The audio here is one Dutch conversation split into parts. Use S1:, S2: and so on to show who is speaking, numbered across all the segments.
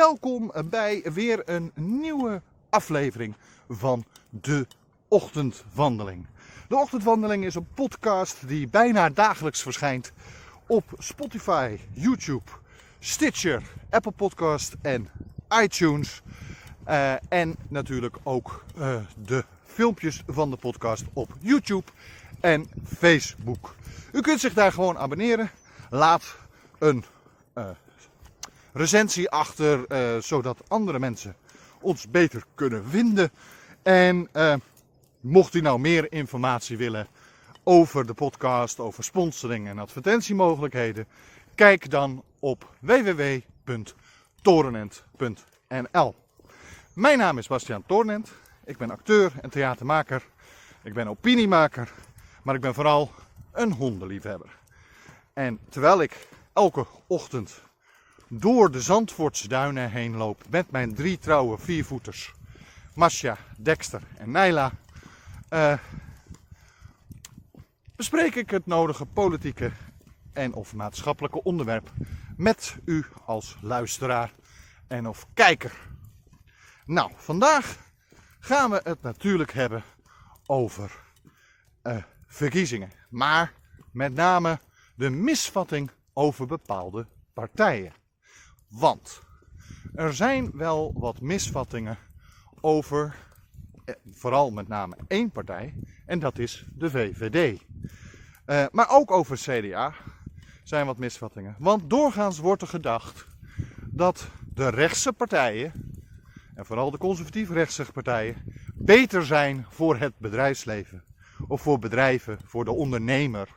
S1: welkom bij weer een nieuwe aflevering van de Ochtendwandeling. De Ochtendwandeling is een podcast die bijna dagelijks verschijnt op Spotify, YouTube, Stitcher, Apple Podcast en iTunes. Uh, en natuurlijk ook uh, de filmpjes van de podcast op YouTube en Facebook. U kunt zich daar gewoon abonneren. Laat een uh, recensie achter, uh, zodat andere mensen ons beter kunnen vinden. En uh, mocht u nou meer informatie willen over de podcast, over sponsoring en advertentiemogelijkheden, kijk dan op www.torenent.nl. Mijn naam is Bastiaan Toornent. Ik ben acteur en theatermaker. Ik ben opiniemaker. Maar ik ben vooral een hondenliefhebber. En terwijl ik elke ochtend door de Zandvoortse duinen heen loop met mijn drie trouwe viervoeters, Masja, Dexter en Naila, uh, bespreek ik het nodige politieke en of maatschappelijke onderwerp met u als luisteraar en of kijker. Nou, vandaag gaan we het natuurlijk hebben over uh, verkiezingen. Maar met name de misvatting over bepaalde partijen. Want er zijn wel wat misvattingen over eh, vooral met name één partij en dat is de VVD. Uh, maar ook over CDA zijn wat misvattingen. Want doorgaans wordt er gedacht dat de rechtse partijen, en vooral de conservatief-rechtse partijen, beter zijn voor het bedrijfsleven of voor bedrijven, voor de ondernemer,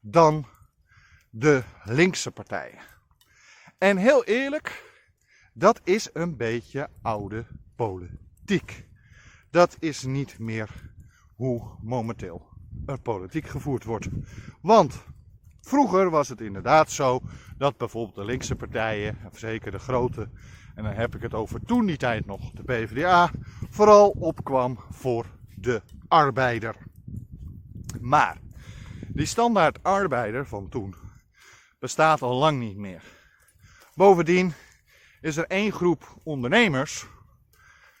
S1: dan de linkse partijen. En heel eerlijk, dat is een beetje oude politiek. Dat is niet meer hoe momenteel er politiek gevoerd wordt. Want vroeger was het inderdaad zo dat bijvoorbeeld de linkse partijen, zeker de grote, en dan heb ik het over toen die tijd nog, de PvdA, vooral opkwam voor de arbeider. Maar die standaard arbeider van toen bestaat al lang niet meer. Bovendien is er één groep ondernemers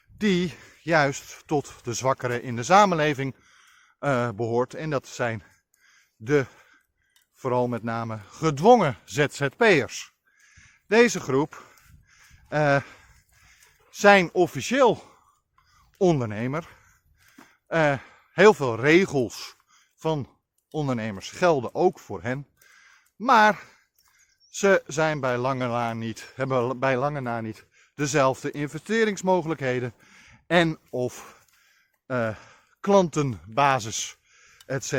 S1: die juist tot de zwakkeren in de samenleving uh, behoort. En dat zijn de vooral met name gedwongen ZZP'ers. Deze groep uh, zijn officieel ondernemer. Uh, heel veel regels van ondernemers gelden ook voor hen. Maar ze zijn bij lange na niet, hebben bij lange na niet dezelfde investeringsmogelijkheden en of uh, klantenbasis, etc.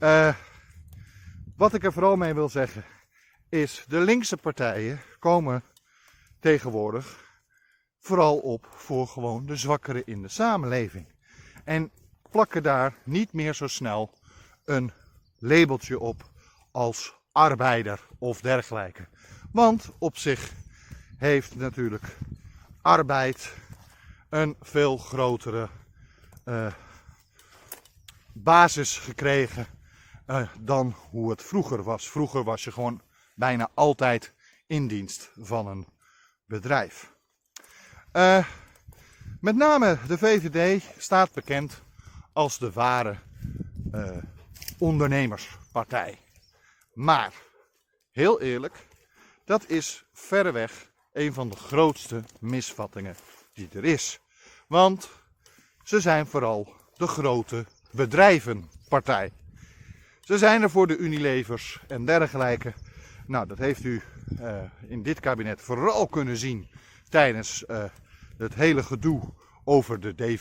S1: Uh, wat ik er vooral mee wil zeggen is, de linkse partijen komen tegenwoordig vooral op voor gewoon de zwakkeren in de samenleving. En plakken daar niet meer zo snel een labeltje op als arbeider of dergelijke. Want op zich heeft natuurlijk arbeid een veel grotere uh, basis gekregen uh, dan hoe het vroeger was. Vroeger was je gewoon bijna altijd in dienst van een bedrijf. Uh, met name de VVD staat bekend als de ware ondernemerspartij. Maar, heel eerlijk, dat is verreweg een van de grootste misvattingen die er is. Want ze zijn vooral de grote bedrijvenpartij. Ze zijn er voor de Unilevers en dergelijke. Nou, dat heeft u uh, in dit kabinet vooral kunnen zien tijdens uh, het hele gedoe over de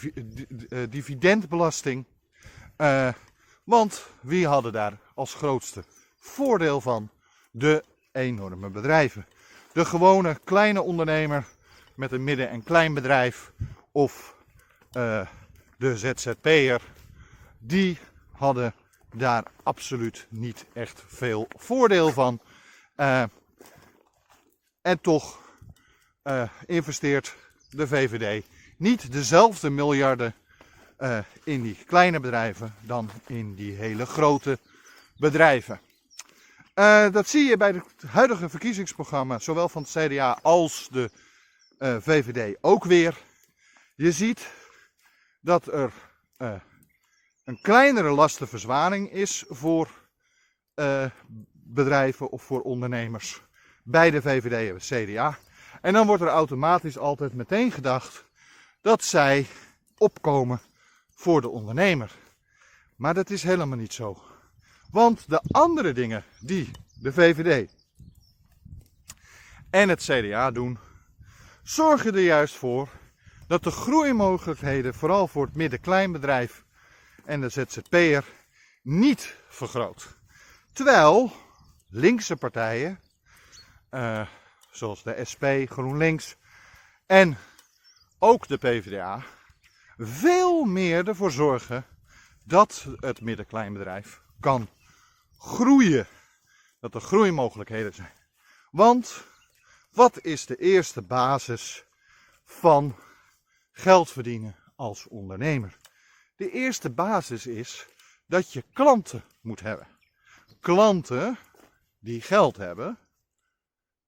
S1: eh, dividendbelasting. Want wie hadden daar als grootste voordeel van? De enorme bedrijven. De gewone kleine ondernemer met een midden- en klein bedrijf of uh, de ZZP'er, die hadden daar absoluut niet echt veel voordeel van. Uh, en toch uh, investeert de VVD niet dezelfde miljarden in die kleine bedrijven dan in die hele grote bedrijven. Uh, dat zie je bij het huidige verkiezingsprogramma, zowel van het CDA als de uh, VVD ook weer. Je ziet dat er uh, een kleinere lastenverzwaring is voor bedrijven of voor ondernemers bij de VVD en CDA. En dan wordt er automatisch altijd meteen gedacht dat zij opkomen voor de ondernemer. Maar dat is helemaal niet zo. Want de andere dingen die de VVD en het CDA doen, zorgen er juist voor dat de groeimogelijkheden, vooral voor het midden-kleinbedrijf en de ZZP'er, niet vergroot. Terwijl linkse partijen, uh, zoals de SP, GroenLinks en ook de PvdA, veel meer ervoor zorgen dat het midden-kleinbedrijf kan groeien. Dat er groeimogelijkheden zijn. Want wat is de eerste basis van geld verdienen als ondernemer? De eerste basis is dat je klanten moet hebben. Klanten die geld hebben.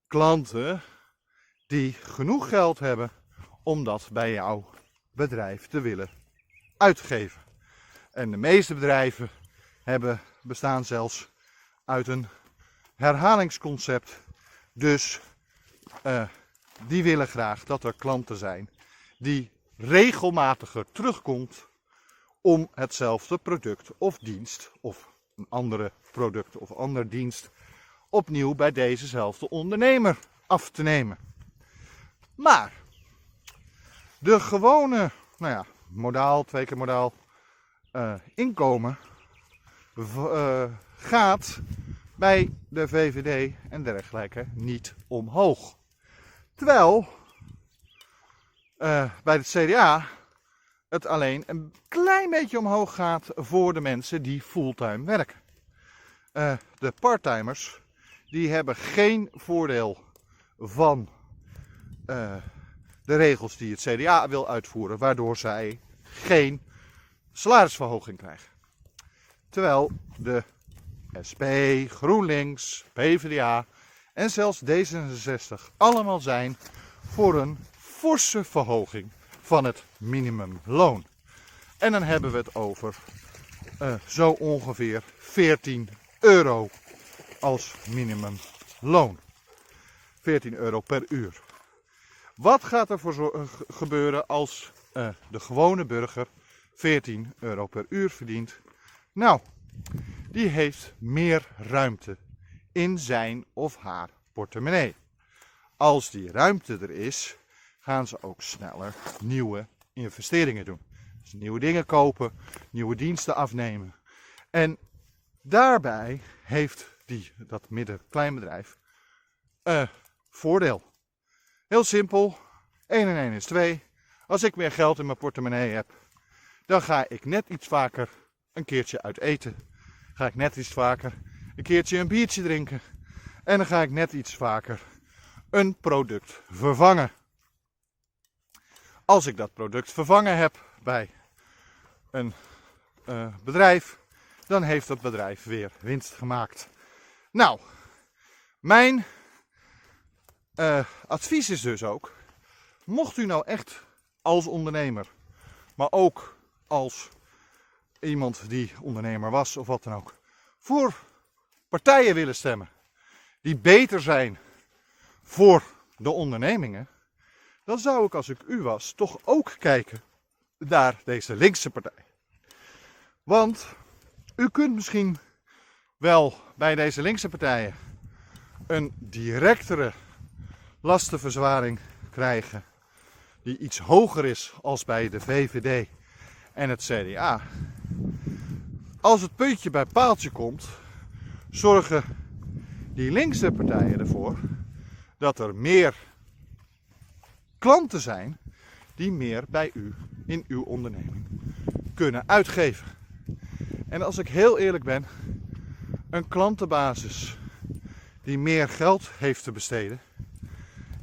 S1: Klanten die genoeg geld hebben om dat bij jouw bedrijf te willen uitgeven. En de meeste bedrijven hebben, bestaan zelfs uit een herhalingsconcept. Dus uh, die willen graag dat er klanten zijn die regelmatiger terugkomt om hetzelfde product of dienst of een andere product of andere dienst opnieuw bij dezezelfde ondernemer af te nemen. Maar de gewone, nou ja, modaal, twee keer modaal uh, inkomen uh, gaat bij de VVD en dergelijke niet omhoog. Terwijl uh, bij het CDA het alleen een klein beetje omhoog gaat voor de mensen die fulltime werken. Uh, de parttimers die hebben geen voordeel van de regels die het CDA wil uitvoeren, waardoor zij geen salarisverhoging krijgen. Terwijl de SP, GroenLinks, PvdA en zelfs D66 allemaal zijn voor een forse verhoging van het minimumloon. En dan hebben we het over uh, zo ongeveer 14 euro als minimumloon. 14 euro per uur. Wat gaat er voor gebeuren als uh, de gewone burger 14 euro per uur verdient? Nou, die heeft meer ruimte in zijn of haar portemonnee. Als die ruimte er is, gaan ze ook sneller nieuwe investeringen doen. Dus nieuwe dingen kopen, nieuwe diensten afnemen. En daarbij heeft die, dat midden-kleinbedrijf uh, voordeel. Heel simpel, 1 en 1 is 2. Als ik meer geld in mijn portemonnee heb, dan ga ik net iets vaker een keertje uit eten. Ga ik net iets vaker een keertje een biertje drinken. En dan ga ik net iets vaker een product vervangen. Als ik dat product vervangen heb bij een uh, bedrijf, dan heeft dat bedrijf weer winst gemaakt. Nou, mijn uh, advies is dus ook, mocht u nou echt als ondernemer, maar ook als iemand die ondernemer was of wat dan ook, voor partijen willen stemmen die beter zijn voor de ondernemingen, dan zou ik als ik u was toch ook kijken naar deze linkse partij. Want u kunt misschien wel bij deze linkse partijen een directere lastenverzwaring krijgen die iets hoger is als bij de VVD en het CDA. Als het puntje bij paaltje komt, zorgen die linkse partijen ervoor dat er meer klanten zijn die meer bij u in uw onderneming kunnen uitgeven. En als ik heel eerlijk ben, een klantenbasis die meer geld heeft te besteden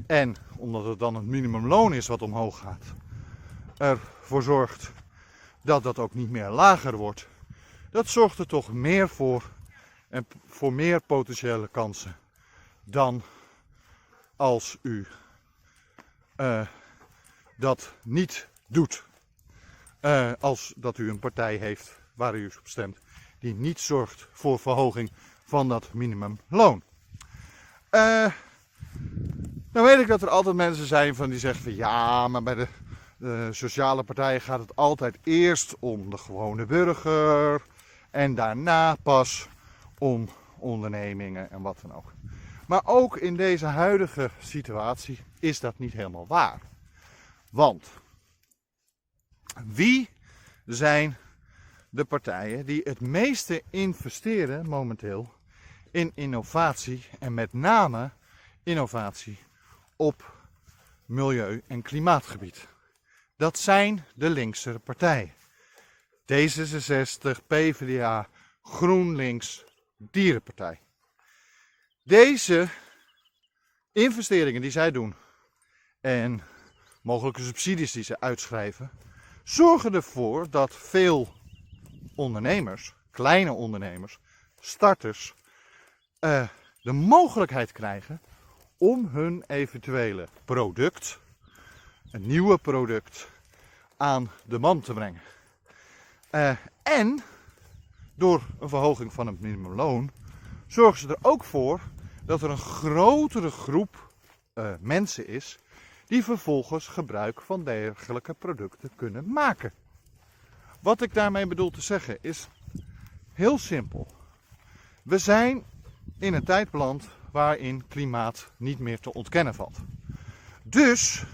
S1: en omdat het dan het minimumloon is wat omhoog gaat, ervoor zorgt dat dat ook niet meer lager wordt, dat zorgt er toch meer voor en voor meer potentiële kansen dan als u uh, dat niet doet. Uh, als dat u een partij heeft waar u op stemt die niet zorgt voor verhoging van dat minimumloon. Uh, nou weet ik dat er altijd mensen zijn van die zeggen van ja, maar bij de, de sociale partijen gaat het altijd eerst om de gewone burger en daarna pas om ondernemingen en wat dan ook. Maar ook in deze huidige situatie is dat niet helemaal waar. Want wie zijn de partijen die het meeste investeren momenteel in innovatie en met name innovatie op milieu- en klimaatgebied? Dat zijn de linkse partijen. D66, PvdA, GroenLinks, Dierenpartij. Deze investeringen die zij doen en mogelijke subsidies die ze uitschrijven, zorgen ervoor dat veel ondernemers, kleine ondernemers, starters, uh, de mogelijkheid krijgen om hun eventuele product, een nieuwe product, aan de man te brengen. Uh, en door een verhoging van het minimumloon zorgen ze er ook voor dat er een grotere groep uh, mensen is die vervolgens gebruik van dergelijke producten kunnen maken. Wat ik daarmee bedoel te zeggen is heel simpel. We zijn in een tijd beland waarin klimaat niet meer te ontkennen valt. Dus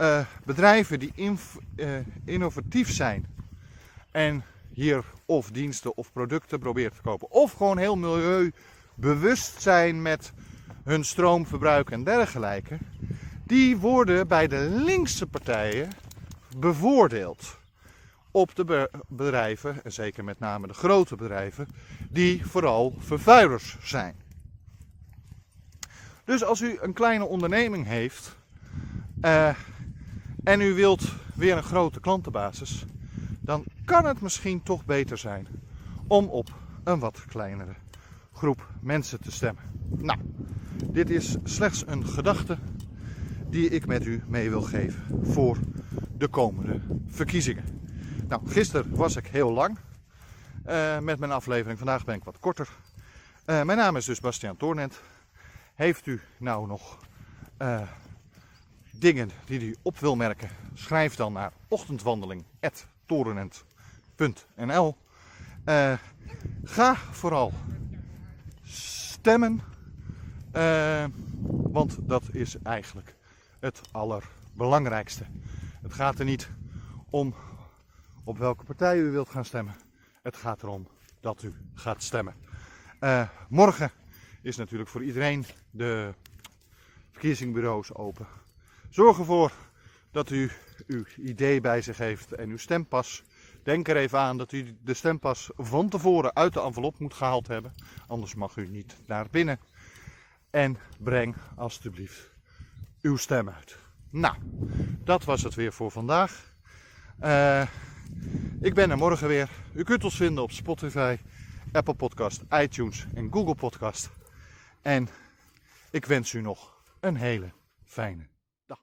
S1: uh, bedrijven die innovatief zijn en hier of diensten of producten proberen te kopen, of gewoon heel milieubewust zijn met hun stroomverbruik en dergelijke, die worden bij de linkse partijen bevoordeeld op de bedrijven, en zeker met name de grote bedrijven, die vooral vervuilers zijn. Dus als u een kleine onderneming heeft uh, en u wilt weer een grote klantenbasis, dan kan het misschien toch beter zijn om op een wat kleinere groep mensen te stemmen. Nou, dit is slechts een gedachte die ik met u mee wil geven voor de komende verkiezingen. Nou, gisteren was ik heel lang uh, met mijn aflevering. Vandaag ben ik wat korter. Uh, mijn naam is dus Bastiaan Toornent. Heeft u nou nog uh, dingen die u op wil merken? Schrijf dan naar ochtendwandeling.torenent.nl Ga vooral stemmen. want dat is eigenlijk het allerbelangrijkste. Het gaat er niet om op welke partij u wilt gaan stemmen. Het gaat erom dat u gaat stemmen. Uh, morgen is natuurlijk voor iedereen de verkiezingsbureaus open. Zorg ervoor dat u uw idee bij zich heeft en uw stempas. Denk er even aan dat u de stempas van tevoren uit de envelop moet gehaald hebben. Anders mag u niet naar binnen. En breng alstublieft uw stem uit. Nou, dat was het weer voor vandaag. Uh, ik ben er morgen weer. U kunt ons vinden op Spotify, Apple Podcast, iTunes en Google Podcast. En ik wens u nog een hele fijne dag.